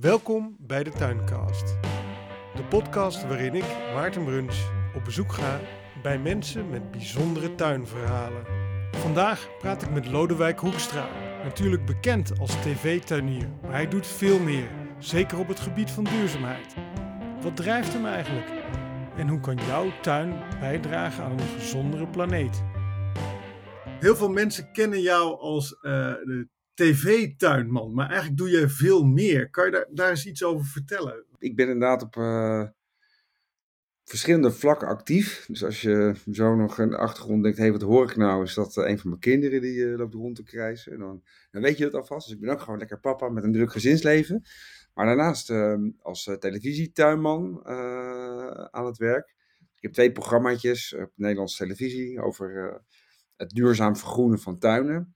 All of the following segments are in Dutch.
Welkom bij de Tuincast. De podcast waarin ik, Maarten Bruns, op bezoek ga bij mensen met bijzondere tuinverhalen. Vandaag praat ik met Lodewijk Hoekstra, natuurlijk bekend als tv-tuinier, maar hij doet veel meer, zeker op het gebied van duurzaamheid. Wat drijft hem eigenlijk? En hoe kan jouw tuin bijdragen aan een gezondere planeet? Heel veel mensen kennen jou als uh, de tv-tuinman, maar eigenlijk doe je veel meer. Kan je daar, daar eens iets over vertellen? Ik ben inderdaad op uh, verschillende vlakken actief. Dus als je zo nog in de achtergrond denkt, hé, wat hoor ik nou? Is dat uh, een van mijn kinderen die uh, loopt rond te krijzen? Dan, dan weet je het alvast. Dus ik ben ook gewoon lekker papa met een druk gezinsleven. Maar daarnaast ehm, als televisietuinman aan het werk. Ik heb twee programmaatjes op Nederlandse televisie over het duurzaam vergroenen van tuinen.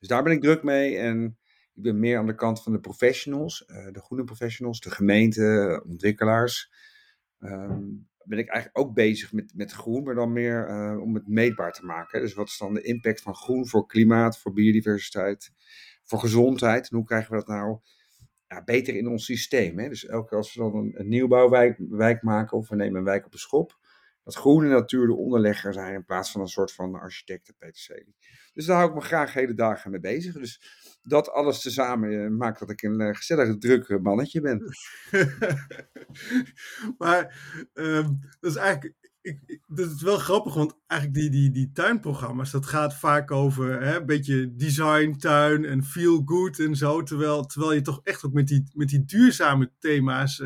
Dus daar ben ik druk mee en ik ben meer aan de kant van de professionals, uh, de groene professionals, de gemeente, ontwikkelaars. Um, ben ik eigenlijk ook bezig met, met groen, maar dan meer uh, om het meetbaar te maken. Dus wat is dan de impact van groen voor klimaat, voor biodiversiteit, voor gezondheid? En hoe krijgen we dat nou ja, beter in ons systeem? Hè? Dus elke keer als we dan een, een nieuwbouwwijk wijk maken of we nemen een wijk op de schop, dat groene natuur de onderlegger zijn in plaats van een soort van architecten peterselie. Dus daar hou ik me graag hele dagen mee bezig. Dus dat alles tezamen eh, maakt dat ik een uh, gezellig druk mannetje ben. maar um, dat is eigenlijk dat is wel grappig, want eigenlijk die, die, die tuinprogramma's, dat gaat vaak over hè, een beetje design, tuin en feel good en zo. Terwijl, terwijl je toch echt ook met die, met die duurzame thema's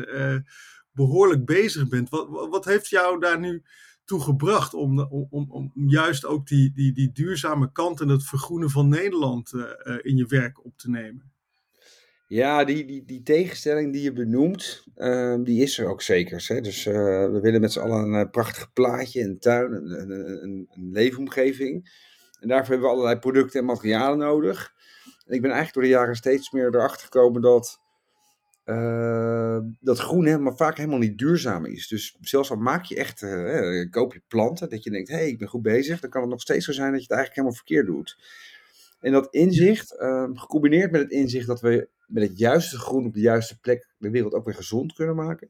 behoorlijk bezig bent. Wat, wat heeft jou daar nu toe gebracht om, om, om, juist ook die, die, die duurzame kant en het vergroenen van Nederland uh, uh, in je werk op te nemen? Ja, die, die, die tegenstelling die je benoemt, uh, die is er ook zeker. Dus we willen met z'n allen een prachtig plaatje, een tuin, een, een, een leefomgeving. En daarvoor hebben we allerlei producten en materialen nodig. En ik ben eigenlijk door de jaren steeds meer erachter gekomen dat uh, dat groen helemaal, vaak helemaal niet duurzaam is. Dus zelfs al maak je echt, uh, koop je planten, dat je denkt, hé, hey, ik ben goed bezig, dan kan het nog steeds zo zijn dat je het eigenlijk helemaal verkeerd doet. En dat inzicht, uh, gecombineerd met het inzicht dat we met het juiste groen op de juiste plek de wereld ook weer gezond kunnen maken,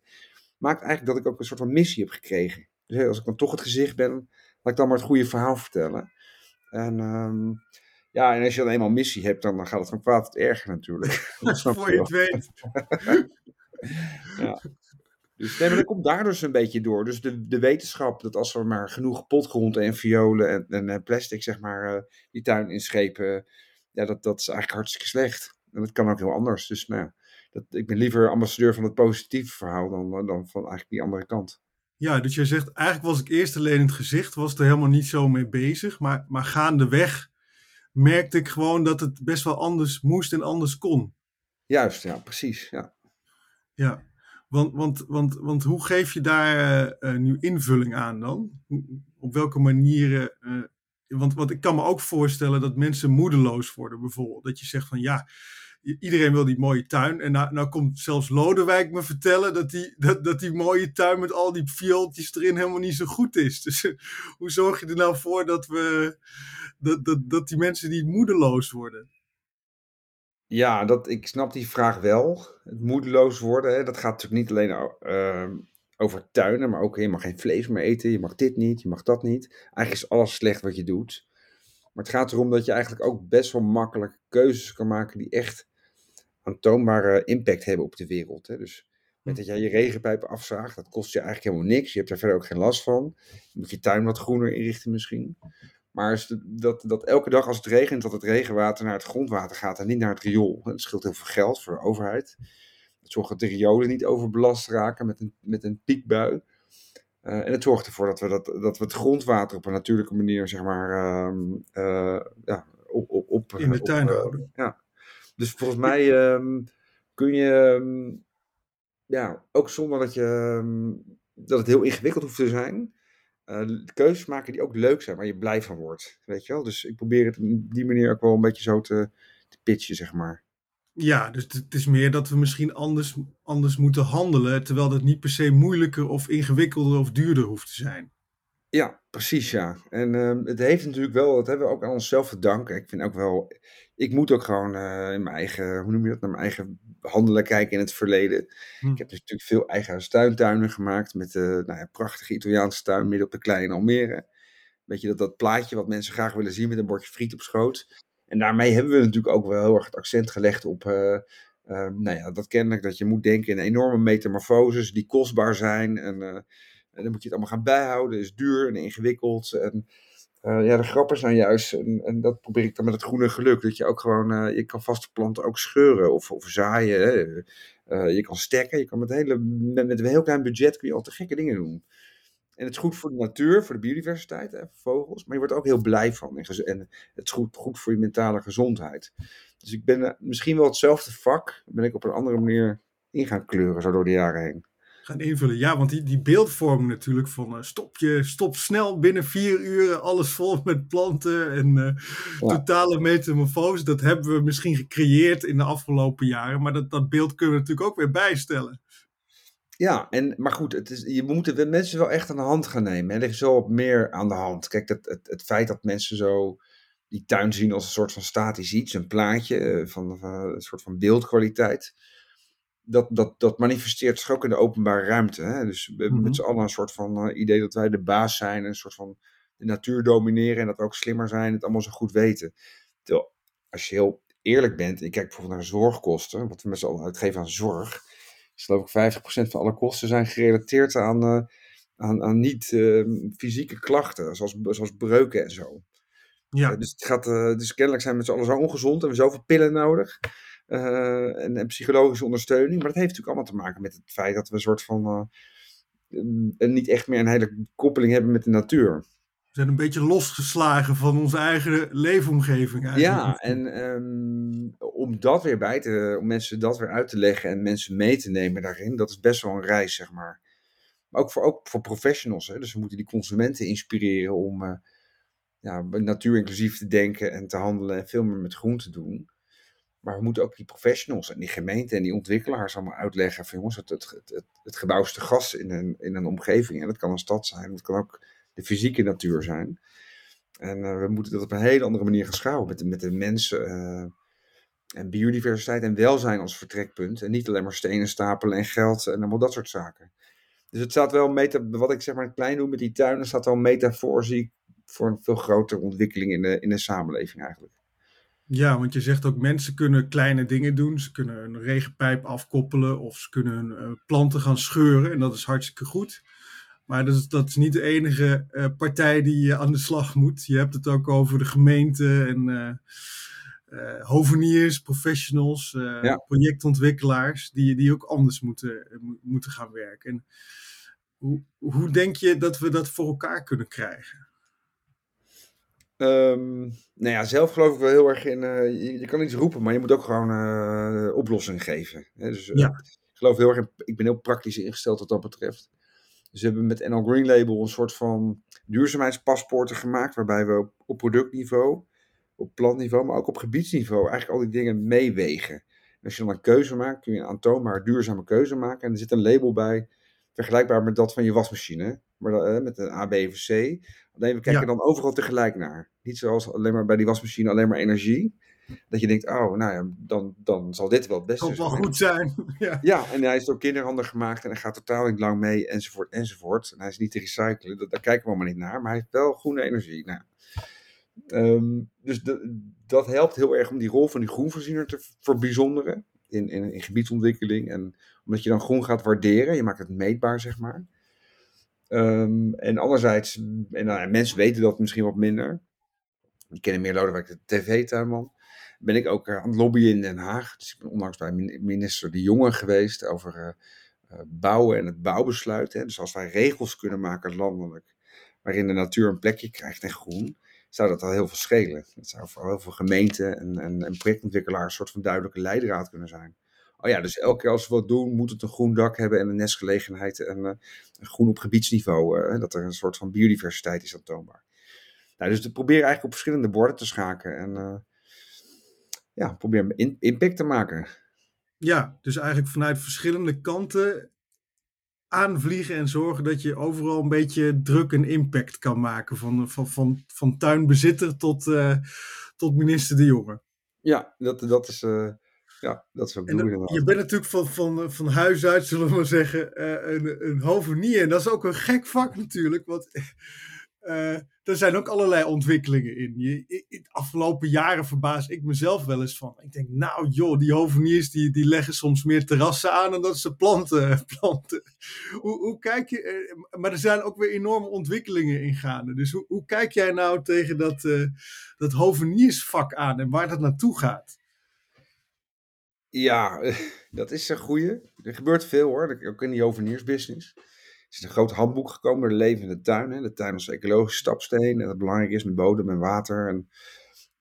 maakt eigenlijk dat ik ook een soort van missie heb gekregen. Dus als ik dan toch het gezicht ben, laat ik dan maar het goede verhaal vertellen. En um, ja, en als je dan eenmaal missie hebt, dan gaat het van kwaad tot erger natuurlijk. Voor je het weet. ja. Dus nee, maar dat komt daar dus een beetje door. Dus de, de wetenschap dat als we maar genoeg potgrond en violen en, en, en plastic, zeg maar, uh, die tuin inschepen, ja, dat, dat is eigenlijk hartstikke slecht. En dat kan ook heel anders. Dus nou, dat, ik ben liever ambassadeur van het positieve verhaal dan, dan van eigenlijk die andere kant. Ja, dus je zegt, eigenlijk was ik eerst alleen in het gezicht, was er helemaal niet zo mee bezig. Maar, maar gaandeweg merkte ik gewoon dat het best wel anders moest en anders kon. Juist, ja, precies. Ja, ja. Want, want, want, want hoe geef je daar uh, nu invulling aan dan? Op welke manieren? Uh, want, want ik kan me ook voorstellen dat mensen moedeloos worden, bijvoorbeeld. Dat je zegt van ja, iedereen wil die mooie tuin. En nou, nou komt zelfs Lodewijk me vertellen dat die, dat, dat die mooie tuin met al die viooltjes erin helemaal niet zo goed is. Dus hoe zorg je er nou voor dat, we, dat, dat, dat die mensen niet moedeloos worden? Ja, dat, ik snap die vraag wel. Het moedeloos worden, hè, dat gaat natuurlijk niet alleen uh, over tuinen, maar ook je mag geen vlees meer eten. Je mag dit niet, je mag dat niet. Eigenlijk is alles slecht wat je doet. Maar het gaat erom dat je eigenlijk ook best wel makkelijk keuzes kan maken die echt aantoonbare impact hebben op de wereld. Hè. Dus met dat jij je regenpijpen afzaagt, dat kost je eigenlijk helemaal niks. Je hebt daar verder ook geen last van. Je moet je tuin wat groener inrichten misschien. Maar dat, dat elke dag als het regent, dat het regenwater naar het grondwater gaat en niet naar het riool. Dat scheelt heel veel geld voor de overheid. Het zorgt dat de riolen niet overbelast raken met een, met een piekbui. Uh, en het zorgt ervoor dat we, dat, dat we het grondwater op een natuurlijke manier, zeg maar, uh, uh, ja, op, op, op, in de tuin houden. Ja. Dus volgens mij um, kun je, um, ja, ook zonder dat, je, um, dat het heel ingewikkeld hoeft te zijn, uh, keuzes maken die ook leuk zijn, waar je blij van wordt. Weet je wel? Dus ik probeer het op die manier ook wel een beetje zo te, te pitchen, zeg maar. Ja, dus het is meer dat we misschien anders, anders moeten handelen, terwijl dat niet per se moeilijker of ingewikkelder of duurder hoeft te zijn. Ja, precies ja. En het heeft natuurlijk wel, dat hebben we ook aan onszelf te danken. Ik vind ook wel, ik moet ook gewoon uh, in mijn eigen, hoe noem je dat, naar mijn eigen handelen kijken in het verleden. Hm. Ik heb dus natuurlijk veel eigen tuintuinen gemaakt met uh, nou ja, prachtige Italiaanse tuin midden op de kleine Almere. Weet je, dat, dat plaatje wat mensen graag willen zien met een bordje friet op schoot. En daarmee hebben we natuurlijk ook wel heel erg het accent gelegd op, uh, nou ja, dat kennelijk dat je moet denken in enorme metamorfoses die kostbaar zijn. En, en dan moet je het allemaal gaan bijhouden, is duur en ingewikkeld. En uh, ja, de grappen zijn juist, en, dat probeer ik dan met het groene geluk, dat je ook gewoon, uh, je kan vaste planten ook scheuren of, of zaaien. Uh, je kan stekken, je kan met, hele, met, met, een heel klein budget kun je al te gekke dingen doen. En het is goed voor de natuur, voor de biodiversiteit, hè, voor vogels, maar je wordt er ook heel blij van. En, en het is goed, goed voor je mentale gezondheid. Dus ik ben misschien wel hetzelfde vak, ben ik op een andere manier in gaan kleuren, zo door de jaren heen gaan invullen. Ja, want die, die beeldvorming natuurlijk van uh, stop je, stop snel binnen vier uur alles vol met planten en uh, totale metamorfose. Dat hebben we misschien gecreëerd in de afgelopen jaren, maar dat, dat beeld kunnen we natuurlijk ook weer bijstellen. Ja, en, maar goed, het is, je moet de mensen wel echt aan de hand gaan nemen. Er is zo wat meer aan de hand. Kijk, het, het, het feit dat mensen zo die tuin zien als een soort van statisch iets, een plaatje van, van, een soort van beeldkwaliteit dat, dat, dat manifesteert zich ook in de openbare ruimte. Hè? Dus we hebben met mhm. z'n allen een soort van uh, idee dat wij de baas zijn, een soort van de natuur domineren en dat we ook slimmer zijn, het allemaal zo goed weten. Terwijl, als je heel eerlijk bent, en je kijkt bijvoorbeeld naar zorgkosten, wat we met z'n allen uitgeven aan zorg, is geloof ik 50% van alle kosten zijn gerelateerd aan, uh, aan, aan niet-fysieke ehm, klachten, zoals, zoals breuken en zo. Ja. Uh, dus, het gaat, dus kennelijk zijn we met z'n allen zo ongezond en we zoveel pillen nodig. Eh, en, en, psychologische ondersteuning. Maar dat heeft natuurlijk allemaal te maken met het feit dat we een soort van. Uh, niet echt meer een hele koppeling hebben met de natuur. We zijn een beetje losgeslagen van onze eigen leefomgeving. Eigenlijk. Ja, en um, om dat weer bij te, om mensen dat weer uit te leggen en mensen mee te nemen daarin, dat is best wel een reis, zeg maar. Maar ook voor, ook voor professionals. Hè? Dus we moeten die consumenten inspireren om uh, ja, natuurinclusief te denken en te handelen en veel meer met groen te doen. Maar we moeten ook die professionals en die gemeenten en die ontwikkelaars allemaal uitleggen van jongens, het, het, het, het gebouw is te gas in een, in een omgeving. En dat kan een stad zijn, dat kan ook de fysieke natuur zijn. En uh, we moeten dat op een hele andere manier gaan schouwen met de, met de mensen uh, en biodiversiteit en welzijn als vertrekpunt. En niet alleen maar stenen stapelen en geld en allemaal dat soort zaken. Dus het staat wel meta, wat ik zeg maar klein doe met die tuinen, staat wel metafoor zie voor een veel grotere ontwikkeling in de, in de samenleving eigenlijk. Ja, want je zegt ook mensen kunnen kleine dingen doen. Ze kunnen een regenpijp afkoppelen of ze kunnen uh, planten gaan scheuren. En dat is hartstikke goed. Maar dat is, dat is niet de enige uh, partij die uh, aan de slag moet. Je hebt het ook over de gemeente en hoveniers, professionals, ja. projectontwikkelaars. Die, die ook anders moeten, moeten gaan werken. En hoe, hoe denk je dat we dat voor elkaar kunnen krijgen? Um, nou ja, zelf geloof ik wel heel erg in. Uh, je, kan iets roepen, maar je moet ook gewoon uh, oplossing geven. Hè? Dus uh, ja. ik geloof heel erg in. Ik ben heel praktisch ingesteld wat dat betreft. Dus we hebben met NL Green Label een soort van duurzaamheidspaspoorten gemaakt. Waarbij we op, op productniveau, op plantniveau, maar ook op gebiedsniveau eigenlijk al die dingen meewegen. En als je dan een keuze maakt, kun je een aantoonbaar duurzame keuze maken. En er zit een label bij, vergelijkbaar met dat van je wasmachine. Maar met een A, B of C. Alleen we kijken dan overal tegelijk naar. Niet zoals alleen maar bij die wasmachine alleen maar energie. Dat je denkt, oh, nou ja, dan, dan zal dit wel het beste zijn. Kan wel goed zijn. ja. ja, en hij is door kinderhanden gemaakt en hij gaat totaal niet lang mee, enzovoort, enzovoort. En hij is niet te recyclen, dat, daar kijken we allemaal niet naar. Maar hij heeft wel groene energie. Nou, um, dus dat helpt heel erg om die rol van die groenvoorziener te verbijzonderen in, in, in gebiedsontwikkeling. En omdat je dan groen gaat waarderen, je maakt het meetbaar, zeg maar. Um, en anderzijds, en nou, mensen weten dat misschien wat minder. Die kennen meer Lodewijk de tv-tuinman. Ben ik ook eh, aan het lobbyen in Den Haag. Dus ik ben onlangs bij minister De Jonge geweest over uh, bouwen en het bouwbesluit. Hè. Dus als wij regels kunnen maken landelijk, waarin de natuur een plekje krijgt en groen, zou dat al heel veel schelen. Dat zou voor heel veel gemeenten en, en, en projectontwikkelaars een soort van duidelijke leidraad kunnen zijn. Oh ja, dus elke keer als we wat doen, moet het een groen dak hebben en een nestgelegenheid en uh, groen op gebiedsniveau. Uh, dat er een soort van biodiversiteit is aantoonbaar. Nou, dus we proberen eigenlijk op verschillende borden te schaken en uh, ja, proberen in, impact te maken. Ja, dus eigenlijk vanuit verschillende kanten aanvliegen en zorgen dat je overal een beetje druk en impact kan maken. Van, van, van, van tuinbezitter tot, tot minister De Jonge. Ja, dat, dat is... Uh, ja, dat is ook en Je bent natuurlijk van, van, van huis uit, zullen we maar zeggen, uh, een, een hovenier. En dat is ook een gek vak natuurlijk. Want uh, er zijn ook allerlei ontwikkelingen in. Je, in de afgelopen jaren verbaas ik mezelf wel eens van. Ik denk, nou joh, die hoveniers die, die leggen soms meer terrassen aan dan dat ze planten. planten. Hoe, hoe kijk je, uh, maar er zijn ook weer enorme ontwikkelingen in gaande. Dus hoe, hoe kijk jij nou tegen dat, uh, dat hoveniersvak aan en waar dat naartoe gaat? Ja, dat is een goeie. Er gebeurt veel hoor, ook in die hoveniersbusiness is een groot handboek gekomen, de levende tuin. Hè? De tuin als ecologische stapsteen. En dat belangrijk is met bodem en water. En,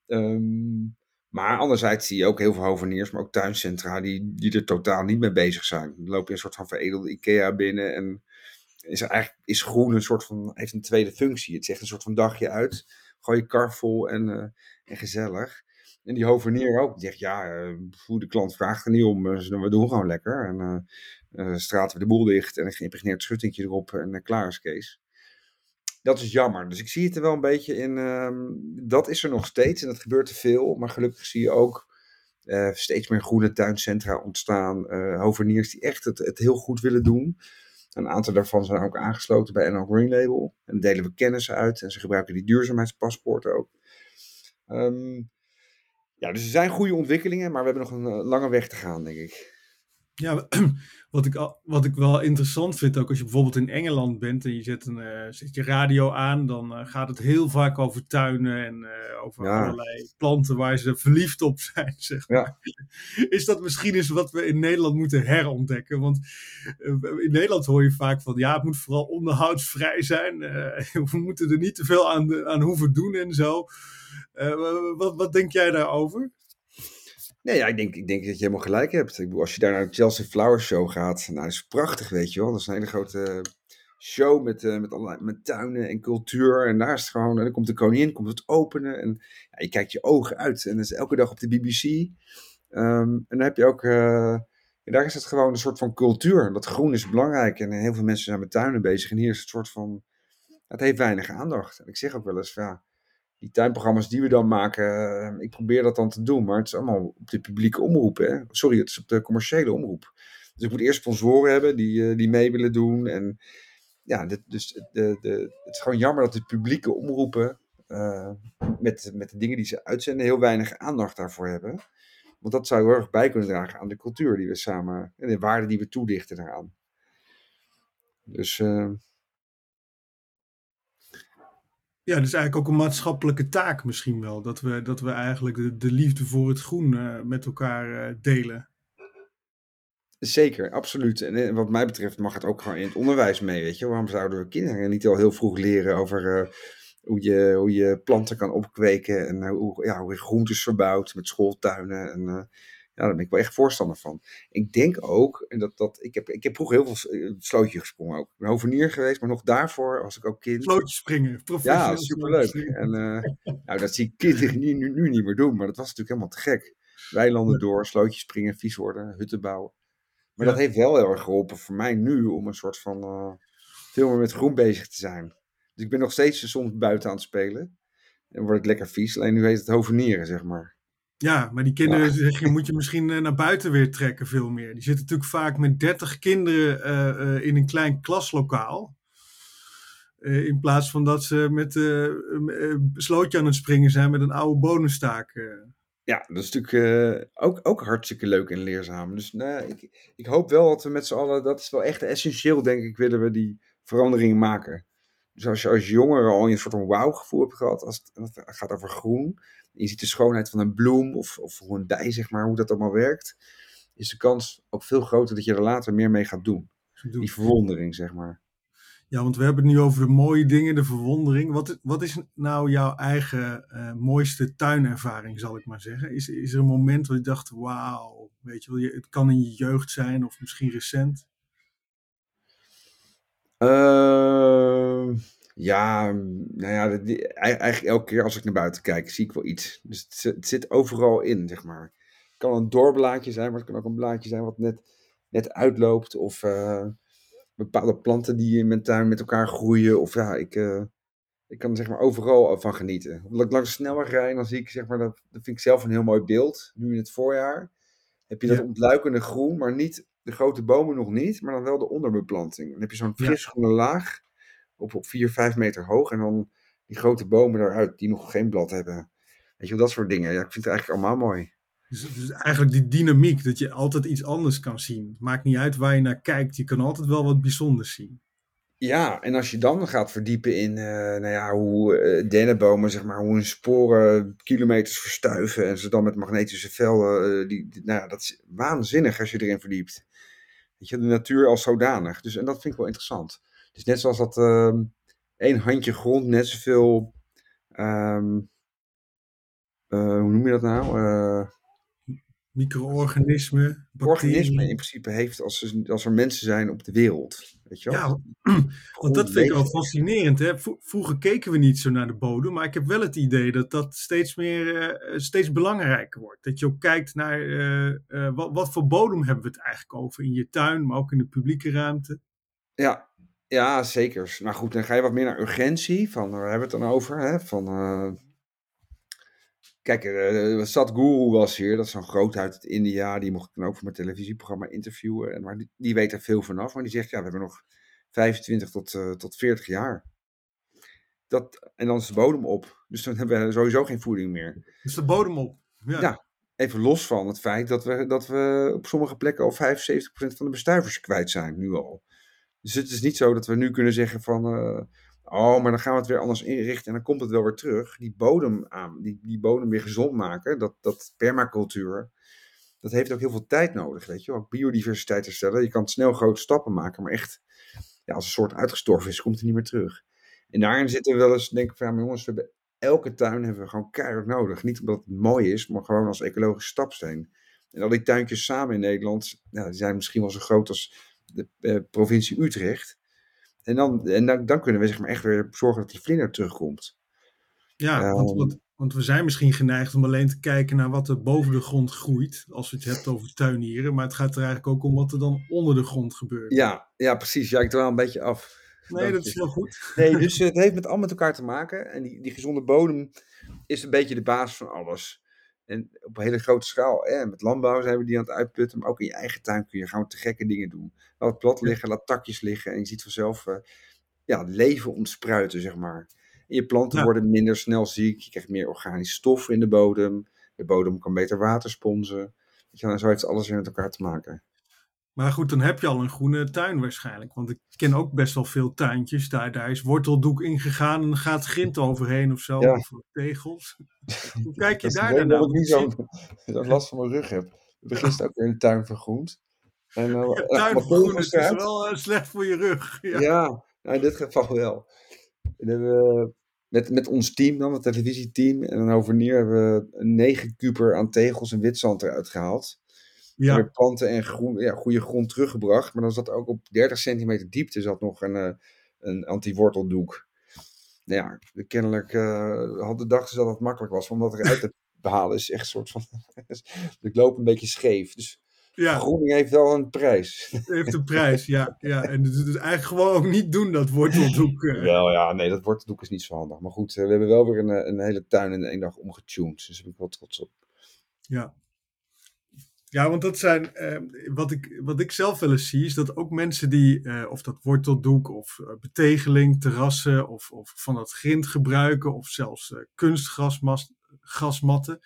um, maar anderzijds zie je ook heel veel hoveniers, maar ook tuincentra, die, die er totaal niet mee bezig zijn. Dan loop je een soort van veredelde IKEA binnen en is er eigenlijk is groen een soort van, heeft een tweede functie. Het zegt een soort van dagje uit. Gooi je kar vol en, uh, en gezellig. En die hovenier ook. Die zegt, ja, uh, de klant vraagt er niet om. Dus we doen gewoon lekker. En uh, uh, straten we de boel dicht en een geïmpregneerd schuttingje erop en uh, klaar is Kees. Dat is jammer. Dus ik zie het er wel een beetje in. Uh, dat is er nog steeds en dat gebeurt te veel. Maar gelukkig zie je ook uh, steeds meer groene tuincentra ontstaan. hoveniers die echt het, het heel goed willen doen. Een aantal daarvan zijn ook aangesloten bij NL Green Label. En delen we kennis uit en ze gebruiken die duurzaamheidspaspoorten ook. Um, ja, dus er zijn goede ontwikkelingen, maar we hebben nog een lange weg te gaan, denk ik. Ja, wat ik, wat ik wel interessant vind, ook als je bijvoorbeeld in Engeland bent en je zet, een, uh, zet je radio aan, dan uh, gaat het heel vaak over tuinen en uh, over allerlei planten waar ze verliefd op zijn. Zeg maar. ja. Is dat misschien eens wat we in Nederland moeten herontdekken? Want in Nederland hoor je vaak van ja, het moet vooral onderhoudsvrij zijn. we moeten er niet te veel aan, aan hoeven doen en zo. wat, wat denk jij daarover? Nee, ja, ik denk, ik denk dat je helemaal gelijk hebt. Ik bedoel, als je daar naar de Chelsea Flower Show gaat, nou, dat is prachtig, weet je wel. Dat is een hele grote show met, uh, met, allerlei, met tuinen en cultuur. En daar is het gewoon, en dan komt de koningin, komt het openen. En ja, je kijkt je ogen uit. En dat is elke dag op de BBC. Ehm, en dan heb je ook, uh, daar is het gewoon een soort van cultuur. Dat groen is belangrijk. En heel veel mensen zijn met tuinen bezig. En hier is het soort van, het heeft weinig aandacht. En ik zeg ook wel eens, ja die tuinprogramma's die we dan maken, eh, ik probeer dat dan te doen, maar het is allemaal op de publieke omroep. Hè? Sorry, het is op de commerciële omroep. Dus ik moet eerst sponsoren hebben die, eh, die mee willen doen. En ja, dit, dus de, de, het is gewoon jammer dat de publieke omroepen uh, met, met de dingen die ze uitzenden heel weinig aandacht daarvoor hebben. Want dat zou heel erg bij kunnen dragen aan de cultuur die we samen, en de waarde die we toedichten daaraan. Dus ja, dus eigenlijk ook een maatschappelijke taak misschien wel. Dat we, dat we eigenlijk de, de liefde voor het groen uh, met elkaar uh, delen. Zeker, absoluut. En eh, wat mij betreft mag het ook gewoon in het onderwijs mee, weet je. Waarom zouden we kinderen niet al heel vroeg leren over hoe, je, hoe je planten kan opkweken en hoe, ja, hoe je groentes verbouwt met schooltuinen en ja, daar ben ik wel echt voorstander van. Ik denk ook, en dat, dat, ik, heb, ik heb vroeger heel veel eh, slootje gesprongen ook. Ik ben hovenier geweest, maar nog daarvoor was ik ook kind. Slootje springen, Ja, superleuk. En uh, nou, dat zie ik kinderen nu, nu, nu, niet meer doen, maar dat was natuurlijk helemaal te gek. Weilanden door, slootjes springen, vies worden, hutten bouwen. Maar dat heeft wel heel erg geholpen voor mij nu om een soort van uh, veel meer met groen bezig te zijn. Dus ik ben nog steeds soms buiten aan het spelen. En word ik lekker vies, alleen nu heet het hovenieren, zeg maar. Ja, maar die kinderen zeg je, moet je misschien eh, naar buiten weer trekken veel meer. Die zitten natuurlijk vaak met 30 kinderen uh, uh, in een klein klaslokaal. in plaats van dat ze met een slootje aan het springen zijn met een oude bonenstaak. Ja, dat is natuurlijk ook, ook hartstikke leuk en leerzaam. Dus nou, ik, ik hoop wel dat we met z'n allen, dat is wel echt essentieel denk ik, willen we die veranderingen maken. Dus als je als jongere al een soort van wauw-gevoel hebt gehad, als het, het gaat over groen, je ziet de schoonheid van een bloem of, of hoe een dij, zeg maar, hoe dat allemaal werkt, is de kans ook veel groter dat je er later meer mee gaat doen. Die verwondering, zeg maar. Ja, want we hebben het nu over de mooie dingen, de verwondering. Wat, wat is nou jouw eigen uh, mooiste tuinervaring, zal ik maar zeggen? Is, is er een moment waar je dacht, wauw, weet je wel, het kan in je jeugd zijn of misschien recent? Uh, ja, nou ja, eigenlijk elke keer als ik naar buiten kijk, zie ik wel iets. Dus het, het zit overal in, zeg maar. Het kan een doorblaadje zijn, maar het kan ook een blaadje zijn wat net, net uitloopt. Of uh, bepaalde planten die in mijn tuin met elkaar groeien. Of ja, ik, uh, ik kan er zeg maar overal van genieten. Omdat ik langs de snelweg rijd, dan zie ik zeg maar, dat, dat vind ik zelf een heel mooi beeld. Nu in het voorjaar heb je dat Ja. ontluikende groen, maar niet de grote bomen nog niet, maar dan wel de onderbeplanting. Dan heb je zo'n Ja. fris groene laag op, op 4, 5 meter hoog en dan die grote bomen daaruit die nog geen blad hebben. Weet je wel, dat soort dingen. Ja, ik vind het eigenlijk allemaal mooi. Dus, dus eigenlijk die dynamiek, dat je altijd iets anders kan zien. Maakt niet uit waar je naar kijkt, je kan altijd wel wat bijzonders zien. Ja, en als je dan gaat verdiepen in eh, nou ja, hoe eh, dennenbomen, zeg maar, hoe hun sporen kilometers verstuiven en ze dan met magnetische velden, eh, die, die- nou ja, dat is waanzinnig als je erin verdiept. Weet je, de natuur als zodanig. Dus, en dat vind ik wel interessant. Dus net zoals dat ehm één handje grond net zoveel, ehm, eh, hoe noem je dat nou? Eh, Micro-organismen, organismen in principe heeft als, er- als er mensen zijn op de wereld. Weet je wel? Ja, want dat vind ik leeft. fascinerend. Hè? Vro- Vroeger keken we niet zo naar de bodem, maar ik heb wel het idee dat dat steeds meer, eh, steeds belangrijker wordt. Dat je ook kijkt naar eh, eh, wat, wat voor bodem hebben we het eigenlijk over in je tuin, maar ook in de publieke ruimte. Ja, ja, zeker. Nou goed, dan ga je wat meer naar urgentie. Van, waar hebben we het dan over? Hè? Van, kijk, eh Sadhguru was hier. Dat is zo'n groot uit India. Die mocht ik dan ook voor mijn televisieprogramma interviewen. En, maar die, die weet er veel vanaf. Maar die zegt, ja, we hebben nog 25 tot, eh, tot 40 jaar. Dat, en dan is de bodem op. Dus dan hebben we sowieso geen voeding meer. Dus de bodem op. Ja. Ja. Even los van het feit dat we, dat we op sommige plekken al 75% van de bestuivers kwijt zijn, nu al. Dus het is niet zo dat we nu kunnen zeggen van, eh, oh, maar dan gaan we het weer anders inrichten en dan komt het wel weer terug. Die bodem aan, die, die bodem weer gezond maken, dat, dat permacultuur, dat heeft ook heel veel tijd nodig, weet je. Ook biodiversiteit herstellen, je kan snel grote stappen maken, maar echt, ja, als een soort uitgestorven is, komt het niet meer terug. En daarin zitten we wel eens, denk ik van, jongens, we hebben elke tuin hebben we gewoon keihard nodig. Niet omdat het mooi is, maar gewoon als ecologische stapsteen. En al die tuintjes samen in Nederland, ja, die zijn misschien wel zo groot als de eh, provincie Utrecht. En, dan, en dan, dan kunnen we zeg maar echt weer zorgen dat die vlinder terugkomt. Ja, want, Ehm. want, want we zijn misschien geneigd om alleen te kijken naar wat er boven de grond groeit, als je het hebt over tuinieren. Maar het gaat er eigenlijk ook om wat er dan onder de grond gebeurt. Ja, ja precies. Ja, ik dwaal een beetje af. nee, dat is heel goed. Nee, dus het heeft met allemaal met elkaar te maken. En die, die gezonde bodem is een beetje de basis van alles. En op een hele grote schaal. Hè, met landbouw zijn we die aan het uitputten. Maar ook in je eigen tuin kun je gewoon te gekke dingen doen. Laat het plat liggen, laat takjes liggen. En je ziet vanzelf eh, ja, leven ontspruiten, zeg maar. En je planten Ja. worden minder snel ziek. Je krijgt meer organische stoffen in de bodem. De bodem kan beter water sponsen. Weet je, zo heeft alles weer met elkaar te maken. Maar goed, dan heb je al een groene tuin waarschijnlijk. Want ik ken ook best wel veel tuintjes. Daar, daar is worteldoek ingegaan en gaat grind overheen of zo. Ja. Of tegels. Hoe kijk je Dat daar dan naar? dat ik nu zo zo last van mijn rug heb. Ik ben gisteren ook weer de tuin vergroend. En, uh, tuin vergroenen is dus wel uh, slecht voor je rug. Ja, ja nou, in dit geval wel. En hebben we met, met ons team dan, het televisieteam, en een hovenier hebben we een negen kuper aan tegels en witzand eruit gehaald. Ja. Weer planten en groen, ja, goede grond teruggebracht. Maar dan zat ook op 30 centimeter diepte zat nog een, uh, een anti-worteldoek. Nou ja, kennelijk uh, hadden dachten dat het makkelijk was om dat eruit te behalen. is echt een soort van. ik loop een beetje scheef. Dus ja. vergroening heeft wel een prijs. Het heeft een prijs, ja. ja. En dus, dus eigenlijk gewoon ook niet doen, dat worteldoek. Uh. Wel ja, nee, dat worteldoek is niet zo handig. Maar goed, we hebben wel weer een, een hele tuin in één dag omgetuned. Dus daar ben ik wel trots op. Ja. Ja, want dat zijn, uh, wat, ik, wat ik zelf wel eens zie, is dat ook mensen die, uh, of dat worteldoek, of uh, betegeling, terrassen, of, of van dat grind gebruiken, of zelfs uh, kunstgrasmatten,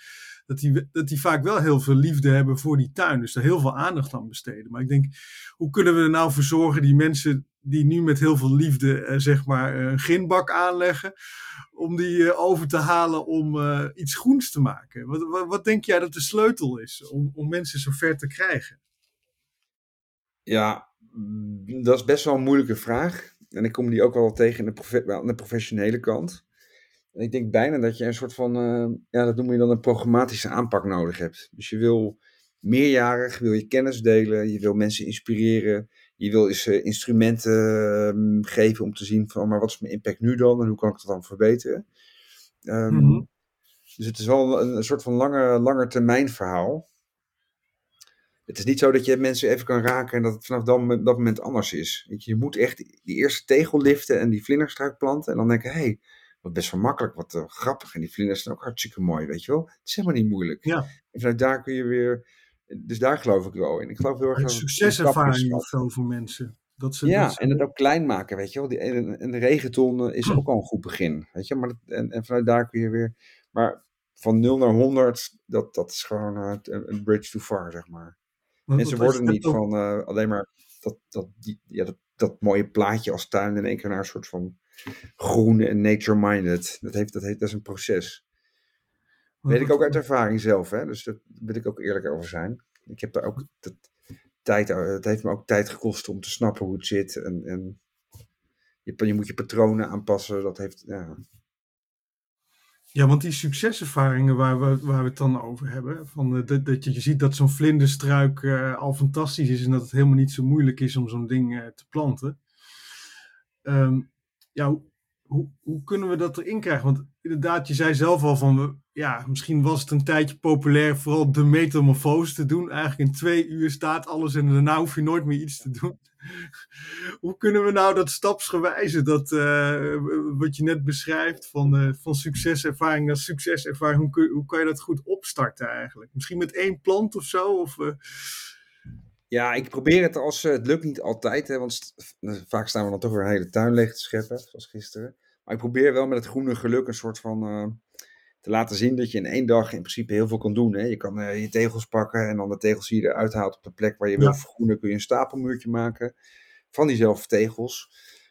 dat die, dat die vaak wel heel veel liefde hebben voor die tuin. Dus daar heel veel aandacht aan besteden. Maar ik denk, hoe kunnen we er nou voor zorgen, die mensen die nu met heel veel liefde, zeg maar, een grindbak aanleggen, om die uh, over te halen om iets groens te maken. Wat, wat, denk jij dat de sleutel is om, om mensen zover te krijgen? Ja, dat is best wel een moeilijke vraag. En ik kom die ook wel tegen de aan de professionele kant. En ik denk bijna dat je een soort van, ja, dat noem je dan een programmatische aanpak nodig hebt. Dus je wil meerjarig, wil je kennis delen, je wil mensen inspireren, je wil eens uh, instrumenten uh, geven om te zien van, maar wat is mijn impact nu dan en hoe kan ik dat dan verbeteren? Um, mm -hmm. Dus het is wel een, een soort van lange, langer termijn verhaal. Het is niet zo dat je mensen even kan raken en dat het vanaf dat, dat moment anders is. Weet je, je moet echt die eerste tegel liften en die vlinderstruik planten en dan denken, hé, hey, wat best wel makkelijk, wat uh, grappig. En die vlinders zijn ook hartstikke mooi, weet je wel. Het is helemaal niet moeilijk. Ja. En vanuit daar kun je weer... Dus daar geloof ik wel in. Ik geloof heel erg Een in succeservaring of zo voor mensen. Dat ze, Ja, en het ook klein maken, weet je wel. Die, en, de regenton eh, is ook al een goed begin, weet je. Maar dat, en, en vanuit daar kun je weer... Maar van 0 naar 100, dat, dat is gewoon eh, een bridge too far, zeg maar. want- Mensen worden niet ook- van eh, alleen maar dat, dat, die, ja, dat, dat mooie plaatje als tuin in één keer naar een soort van groen en nature-minded. Dat, heeft, dat, heeft, dat is een proces. Weet ik ook uit ervaring zelf, hè? dus daar wil ik ook eerlijk over zijn. Ik heb daar ook dat, tijd, eh, het heeft me ook tijd gekost om te snappen hoe het zit. En, en je, je moet je patronen aanpassen. Dat heeft, ja. Ja, want die succeservaringen waar we, waar we het dan over hebben, van, eh, dat, dat je, je ziet dat zo'n vlinderstruik eh, al fantastisch is en dat het helemaal niet zo moeilijk is om zo'n ding te planten. Ehm, ja, hoe, hoe, kunnen we dat erin krijgen? Want inderdaad, je zei zelf al van, ja, misschien was het een tijdje populair vooral de metamorfose te doen. Eigenlijk in twee uur staat alles en daarna hoef je nooit meer iets te doen. Hoe kunnen we nou dat stapsgewijze, dat eh, wat je net beschrijft, van, eh, van succeservaring naar succeservaring, hoe, kun, hoe kan je dat goed opstarten eigenlijk? Misschien met één plant of zo? Of, eh, ja, ik probeer het als eh, het lukt niet altijd. Hè, want st- vaak staan we dan toch weer een hele tuin leeg te scheppen, zoals gisteren. Maar ik probeer wel met het groene geluk een soort van eh, te laten zien dat je in één dag in principe heel veel kan doen. Hè. Je kan eh, je tegels pakken en dan de tegels die je eruit haalt op de plek waar je wil vergroenen, kun je een stapelmuurtje maken van diezelfde tegels.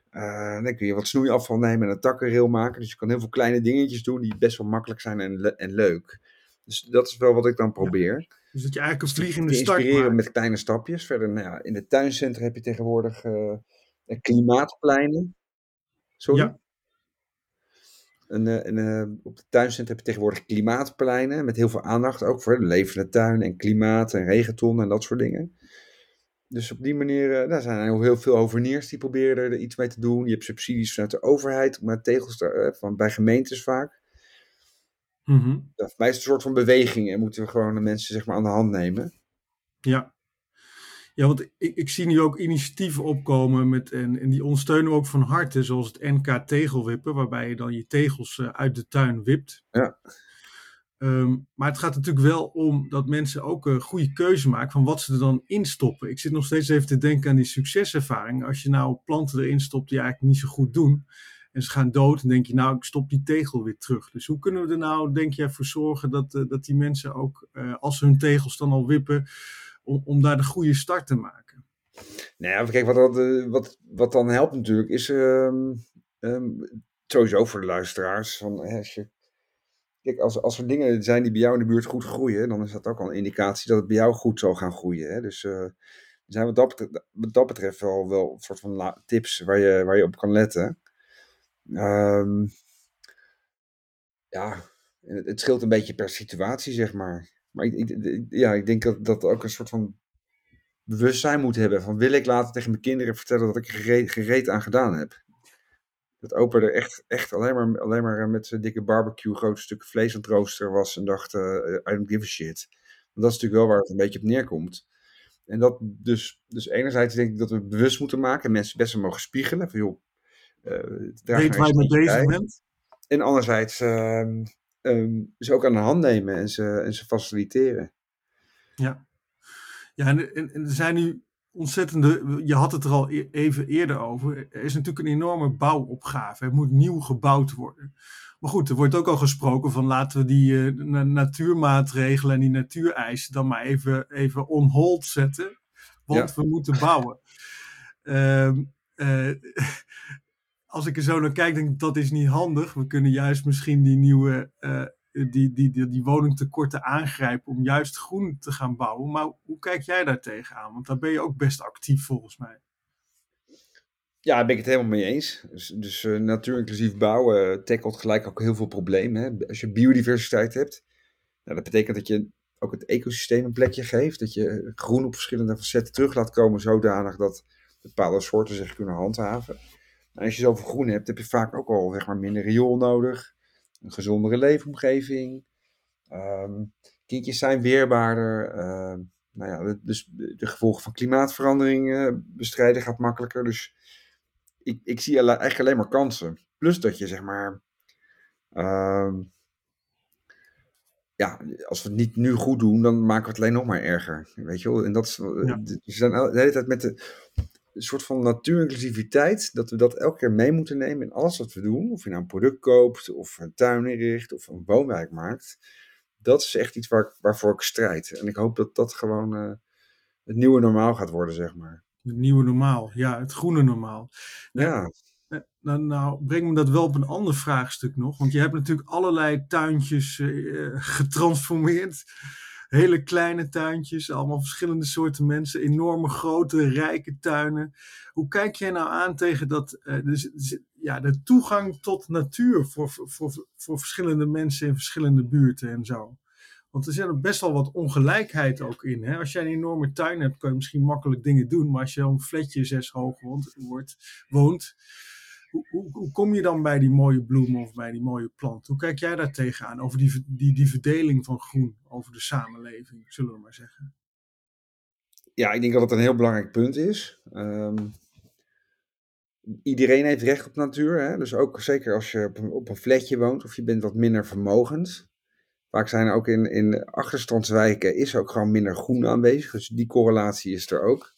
Eh, dan kun je wat snoeiafval nemen en een takkenrail maken. Dus je kan heel veel kleine dingetjes doen die best wel makkelijk zijn en, le- en leuk. Dus dat is wel wat ik dan probeer. Dus dat je eigenlijk een vliegende te start maakt. met kleine stapjes. Verder, nou ja, in de tuincentra heb je tegenwoordig eh, klimaatpleinen. Sorry? Ja. En, eh, en, eh, op de tuincentra heb je tegenwoordig klimaatpleinen met heel veel aandacht ook voor de levende tuin en klimaat en regenton en dat soort dingen. Dus op die manier, daar zijn heel, heel veel hoveniers die proberen er iets mee te doen. Je hebt subsidies vanuit de overheid, maar tegels daar, van, bij gemeentes vaak. Ja, voor mij is het een soort van beweging en moeten we gewoon de mensen zeg maar, aan de hand nemen. Ja. Ja, want ik, ik zie nu ook initiatieven opkomen met, en, en die ondersteunen we ook van harte, zoals het NK tegelwippen, waarbij je dan je tegels eh, uit de tuin wipt. Ja. Ehm, maar het gaat natuurlijk wel om dat mensen ook een goede keuze maken van wat ze er dan instoppen. Ik zit nog steeds even te denken aan die succeservaring. Als je nou planten erin stopt die eigenlijk niet zo goed doen en ze gaan dood, dan denk je nou ik stop die tegel weer terug. Dus hoe kunnen we er nou, denk jij, voor zorgen dat, eh, dat die mensen ook, eh, als hun tegels dan al wippen, om, om daar de goede start te maken? Nou kijk, wat, wat, eh, wat, wat dan helpt natuurlijk is ehm, ehm, sowieso voor de luisteraars. Van, als je, kijk, als, als er dingen zijn die bij jou in de buurt goed groeien, dan is dat ook al een indicatie dat het bij jou goed zal gaan groeien. Hè? Dus zijn wat dat, betreft, betreft wel, wel een soort van tips waar je, waar je op kan letten. Ehm, ja, het, scheelt een beetje per situatie, zeg maar. Maar ik, ja, ik denk dat dat ook een soort van bewustzijn moet hebben. Van wil ik later tegen mijn kinderen vertellen dat ik er gereed, gereed aan gedaan heb. Dat opa er echt, echt alleen, maar, alleen maar met zijn dikke barbecue grote stukken vlees aan het roosteren was en dacht, eh, I don't give a shit. Want dat is natuurlijk wel waar het een beetje op neerkomt. En dat dus, dus enerzijds denk ik dat we bewust moeten maken en mensen best wel mogen spiegelen. Van joh, eh, Weet naar waar je mee bezig bent? En anderzijds ehm, ehm, ze ook aan de hand nemen en ze, en ze faciliteren. Ja, ja en, en, en er zijn nu ontzettende. Je had het er al e- even eerder over. Er is natuurlijk een enorme bouwopgave. Er moet nieuw gebouwd worden. Maar goed, er wordt ook al gesproken van laten we die eh, na- natuurmaatregelen en die natuureisen dan maar even, even on hold zetten. Want we moeten bouwen. Ehm, eh, als ik er zo naar kijk, denk ik dat is niet handig. We kunnen juist misschien die nieuwe eh, die, die, die, die woningtekorten aangrijpen om juist groen te gaan bouwen. Maar hoe kijk jij daar tegenaan? Want daar ben je ook best actief volgens mij. Ja, daar ben ik het helemaal mee eens. Dus, dus uh, natuurinclusief bouwen tackelt gelijk ook heel veel problemen. Hè? Als je biodiversiteit hebt, nou, dat betekent dat je ook het ecosysteem een plekje geeft. Dat je groen op verschillende facetten terug laat komen, zodanig dat bepaalde soorten zich kunnen handhaven. En als je zoveel groen hebt, heb je vaak ook al zeg maar, minder riool nodig. Een gezondere leefomgeving. Um, kindjes zijn weerbaarder. Uh, nou ja, dus de gevolgen van klimaatverandering uh, bestrijden gaat makkelijker. Dus ik, ik zie eigenlijk alleen maar kansen. Plus dat je zeg maar Ehm, ja, als we het niet nu goed doen, dan maken we het alleen nog maar erger. Weet je wel? En dat is, Ja. we zijn de hele tijd met de, een soort van natuurinclusiviteit, dat we dat elke keer mee moeten nemen in alles wat we doen. Of je nou een product koopt, of een tuin inricht, of een woonwijk maakt. Dat is echt iets waar, waarvoor ik strijd. En ik hoop dat dat gewoon eh, het nieuwe normaal gaat worden, zeg maar. Het nieuwe normaal, ja, het groene normaal. Ja, Eh, Nou, nou breng me dat wel op een ander vraagstuk nog. Want je hebt natuurlijk allerlei tuintjes eh, getransformeerd. Hele kleine tuintjes, allemaal verschillende soorten mensen. Enorme grote, rijke tuinen. Hoe kijk jij nou aan tegen dat, eh, dus, ja, de toegang tot natuur voor, voor, voor, verschillende mensen in verschillende buurten en zo? Want er zit best wel wat ongelijkheid ook in. Hè? Als jij een enorme tuin hebt, kun je misschien makkelijk dingen doen. Maar als je een flatje zes hoog woont, woont hoe, kom je dan bij die mooie bloemen of bij die mooie plant? Hoe kijk jij daar tegenaan? Over die, die, die verdeling van groen over de samenleving, zullen we maar zeggen. ja, ik denk dat het een heel belangrijk punt is. Ehm, iedereen heeft recht op natuur. Hè? Dus ook zeker als je op een, op een flatje woont of je bent wat minder vermogend. Vaak zijn er ook in, in achterstandswijken is ook gewoon minder groen aanwezig. Dus die correlatie is er ook.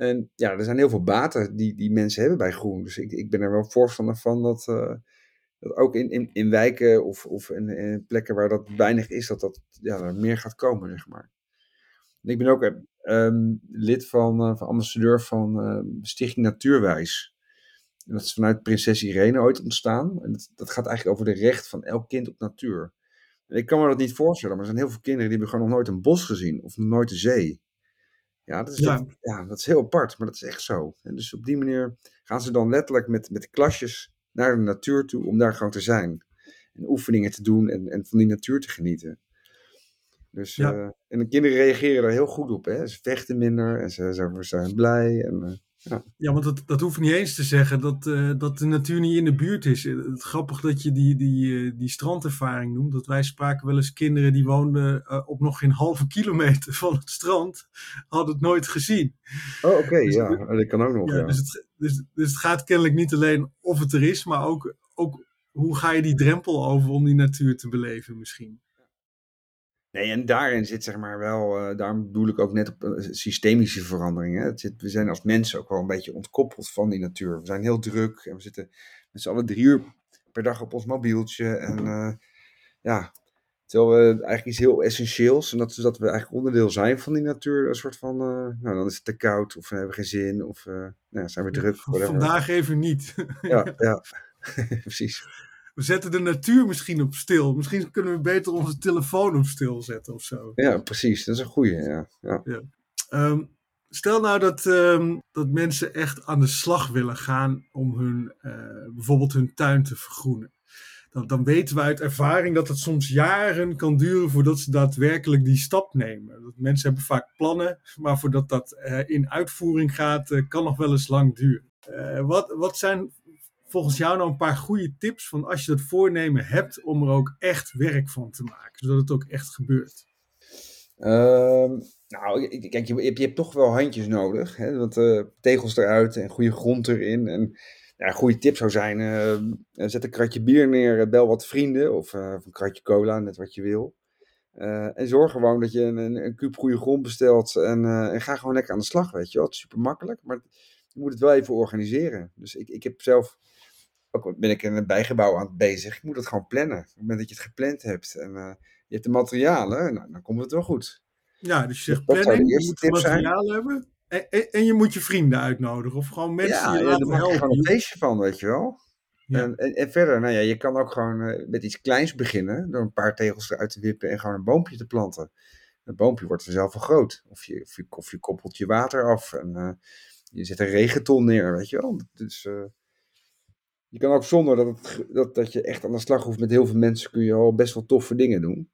En ja, er zijn heel veel baten die, die mensen hebben bij groen. Dus ik, ik ben er wel voorstander van dat, eh, dat ook in, in, in wijken of, of in, in plekken waar dat weinig is, dat dat ja, er meer gaat komen, zeg maar. En ik ben ook ehm, lid van, eh, van ambassadeur van eh, Stichting Natuurwijs. En dat is vanuit Prinses Irene ooit ontstaan. En dat, dat gaat eigenlijk over de recht van elk kind op natuur. En ik kan me dat niet voorstellen, maar er zijn heel veel kinderen die hebben gewoon nog nooit een bos gezien of nog nooit de zee. Ja, dat is, Ja. Dat, ja, dat is heel apart, maar dat is echt zo. En dus op die manier gaan ze dan letterlijk met, met klasjes naar de natuur toe om daar gewoon te zijn. En oefeningen te doen en, en van die natuur te genieten. Dus, Ja. eh, en de kinderen reageren er heel goed op. Hè? Ze vechten minder en ze, ze zijn blij. En, eh, Ja, want dat, dat hoeft niet eens te zeggen dat, eh, dat de natuur niet in de buurt is. Eh, Het grappig dat je die, die, eh, die strandervaring noemt. Dat wij spraken wel eens kinderen die woonden op nog geen halve kilometer van het strand. Hadden het nooit gezien. Oh, oké, Dus- ja. Oh, dat kan ook nog, Ja, ja. Dus, het, dus, dus het gaat kennelijk niet alleen of het er is, maar ook, ook hoe ga je die drempel over om die natuur te beleven misschien. Nee, en daarin zit zeg maar wel, eh, daarom bedoel ik ook net op eh, systemische veranderingen. Het zit, we zijn als mensen ook wel een beetje ontkoppeld van die natuur. We zijn heel druk en we zitten met z'n allen drie uur per dag op ons mobieltje. En eh, ja, terwijl we eigenlijk iets heel essentieels, en dat is dat we eigenlijk onderdeel zijn van die natuur, een soort van, nou dan is het te koud of we hebben geen zin of nou, zijn we druk. whatever. Vandaag even niet. Ja, ja. precies. We zetten de natuur misschien op stil. Misschien kunnen we beter onze telefoon op stil zetten of zo. Ja, precies. Dat is een goeie, ja. ja. Ehm, stel nou dat, ehm, dat mensen echt aan de slag willen gaan om hun, eh, bijvoorbeeld hun tuin te vergroenen. Dan, dan weten we uit ervaring dat het soms jaren kan duren voordat ze daadwerkelijk die stap nemen. Dat mensen hebben vaak plannen, maar voordat dat eh, in uitvoering gaat, eh, kan nog wel eens lang duren. Wat, wat zijn volgens jou nou een paar goede tips van als je dat voornemen hebt om er ook echt werk van te maken, zodat het ook echt gebeurt? Ehm, nou, kijk, je, je hebt, toch wel handjes nodig. Hè? Want eh, tegels eruit en goede grond erin. En ja, goede tip zou zijn, eh, zet een kratje bier neer, eh, bel wat vrienden. Of, eh, een kratje cola, net wat je wil. Eh, en zorg gewoon dat je een, een, een goede grond bestelt. En, eh, en ga gewoon lekker aan de slag, weet je wel. Het is super makkelijk, maar je moet het wel even organiseren. Dus ik, ik heb zelf, ook ben ik in een bijgebouw aan het bezig. Ik moet het gewoon plannen. Op het moment dat je het gepland hebt en eh, je hebt de materialen, nou, dan komt het wel goed. Ja, dus je zegt Dat zou de planning, je moet zijn. materiaal hebben. En, en, en je moet je vrienden uitnodigen. Of gewoon mensen ja, die je ja, laten gewoon een Je- feestje van, weet je wel. Ja. En, en, en verder, nou ja, je kan ook gewoon eh, met iets kleins beginnen. Door een paar tegels eruit te wippen en gewoon een boompje te planten. Het boompje wordt vanzelf wel groot. Of je, of je, of je koppelt je water af en eh, je zet een regenton neer, weet je wel. Dus je kan ook zonder dat, het, dat, dat je echt aan de slag hoeft met heel veel mensen, kun je al best wel toffe dingen doen.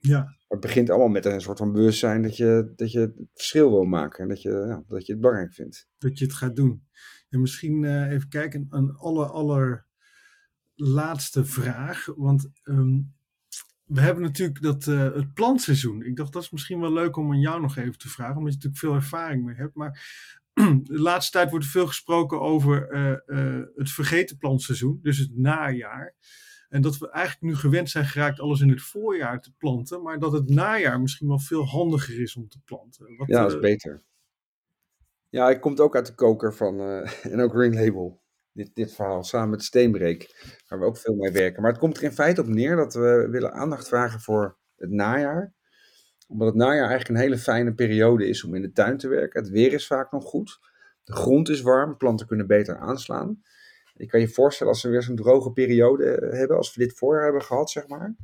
Ja, Maar het begint allemaal met een soort van bewustzijn dat je, dat je het verschil wil maken. En dat je, ja, dat je het belangrijk vindt. dat je het gaat doen. En misschien eh, even kijken, een aller, aller laatste vraag. Want ehm, we hebben natuurlijk dat, eh, het plantseizoen. Ik dacht, dat is misschien wel leuk om aan jou nog even te vragen. Omdat je natuurlijk veel ervaring mee hebt. Maar de laatste tijd wordt er veel gesproken over eh, eh, het vergeten plantseizoen. Dus het najaar. En dat we eigenlijk nu gewend zijn geraakt alles in het voorjaar te planten, maar dat het najaar misschien wel veel handiger is om te planten. Wat, ja, dat is beter. Ja, ik komt ook uit de koker van, en ook Green Label dit, dit verhaal samen met Steenbreek, waar we ook veel mee werken. Maar het komt er in feite op neer dat we willen aandacht vragen voor het najaar. Omdat het najaar eigenlijk een hele fijne periode is om in de tuin te werken. Het weer is vaak nog goed. De grond is warm, planten kunnen beter aanslaan. Je kan je voorstellen als we weer zo'n droge periode hebben, als we dit voorjaar hebben gehad, zeg maar.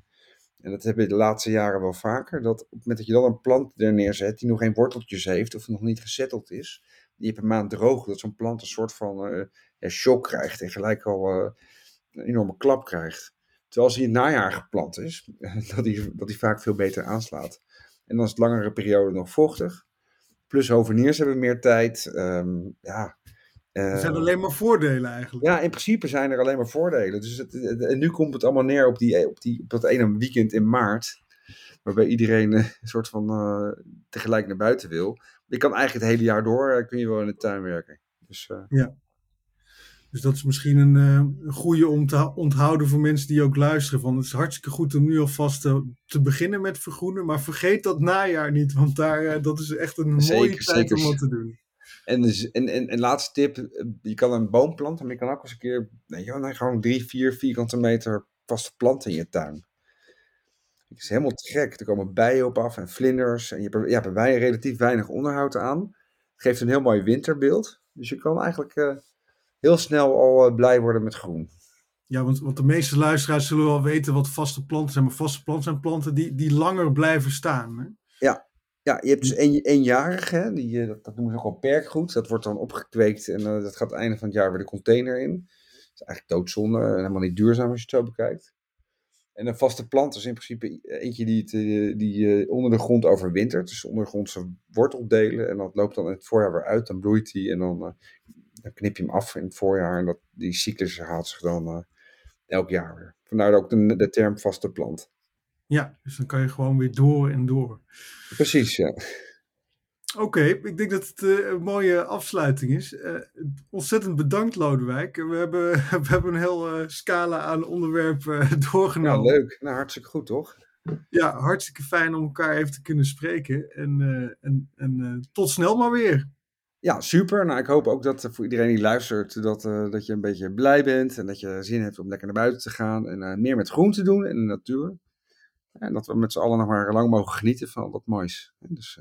En dat hebben we de laatste jaren wel vaker. Dat op het moment dat je dan een plant er neerzet die nog geen worteltjes heeft of nog niet gezetteld is, die hebt een maand droog, dat zo'n plant een soort van uh, shock krijgt en gelijk al uh, een enorme klap krijgt. Terwijl als hij in het najaar geplant is, dat hij, dat hij vaak veel beter aanslaat. En dan is het langere periode nog vochtig. Plus hoveniers hebben meer tijd. Um, ja, er zijn alleen maar voordelen eigenlijk. Ja, in principe zijn er alleen maar voordelen. Dus het, en nu komt het allemaal neer op, die, op, die, op dat ene weekend in maart. Waarbij iedereen een soort van uh, tegelijk naar buiten wil. Je kan eigenlijk het hele jaar door, uh, kun je wel in de tuin werken. Dus, uh... Ja. Dus dat is misschien een, een goede om te onthouden voor mensen die ook luisteren. Van het is hartstikke goed om nu alvast te, te beginnen met vergroenen. Maar vergeet dat najaar niet, want daar, dat is echt een zeker, mooie tijd zeker. om wat te doen. En, dus, en, en, en laatste tip, je kan een boom planten, maar je kan ook eens een keer, nee, joh, gewoon drie, vier vierkante meter vaste planten in je tuin. Het is helemaal te gek. Er komen bijen op af en vlinders. En je hebt, ja, bij bijen relatief weinig onderhoud aan. Het geeft een heel mooi winterbeeld. Dus je kan eigenlijk uh, heel snel al uh, blij worden met groen. Ja, want, want de meeste luisteraars zullen wel weten wat vaste planten zijn. Maar vaste planten zijn planten die, die langer blijven staan. Hè? Ja, ja, je hebt dus een, eenjarige, hè, die, eh, dat, dat noemen ze ook al perkgoed. Dat wordt dan opgekweekt en uh, dat gaat het einde van het jaar weer de container in. Dat is eigenlijk doodzonde en helemaal niet duurzaam als je het zo bekijkt. En een vaste plant is in principe eentje die, het, eh, die onder de grond overwintert. Dus ondergrondse worteldelen. En dat loopt dan in het voorjaar weer uit. Dan bloeit die en dan, dan knip je hem af in het voorjaar. En dat, die cyclus haalt zich dan elk jaar weer. Vandaar ook de, de term vaste plant. Ja, dus dan kan je gewoon weer door en door. Precies, ja. Oké, ik denk dat het uh, een mooie afsluiting is. Uh, ontzettend bedankt, Lodewijk. We hebben, we hebben een heel uh, scala aan onderwerpen doorgenomen. Ja, leuk. Nou, hartstikke goed, toch? Ja, hartstikke fijn om elkaar even te kunnen spreken. En, en, en tot snel maar weer. Ja, super. Nou, ik hoop ook dat voor iedereen die luistert, dat, dat je een beetje blij bent. En dat je zin hebt om lekker naar buiten te gaan. En meer met groen te doen in de natuur. En dat we met z'n allen nog maar lang mogen genieten van al dat moois. Dus,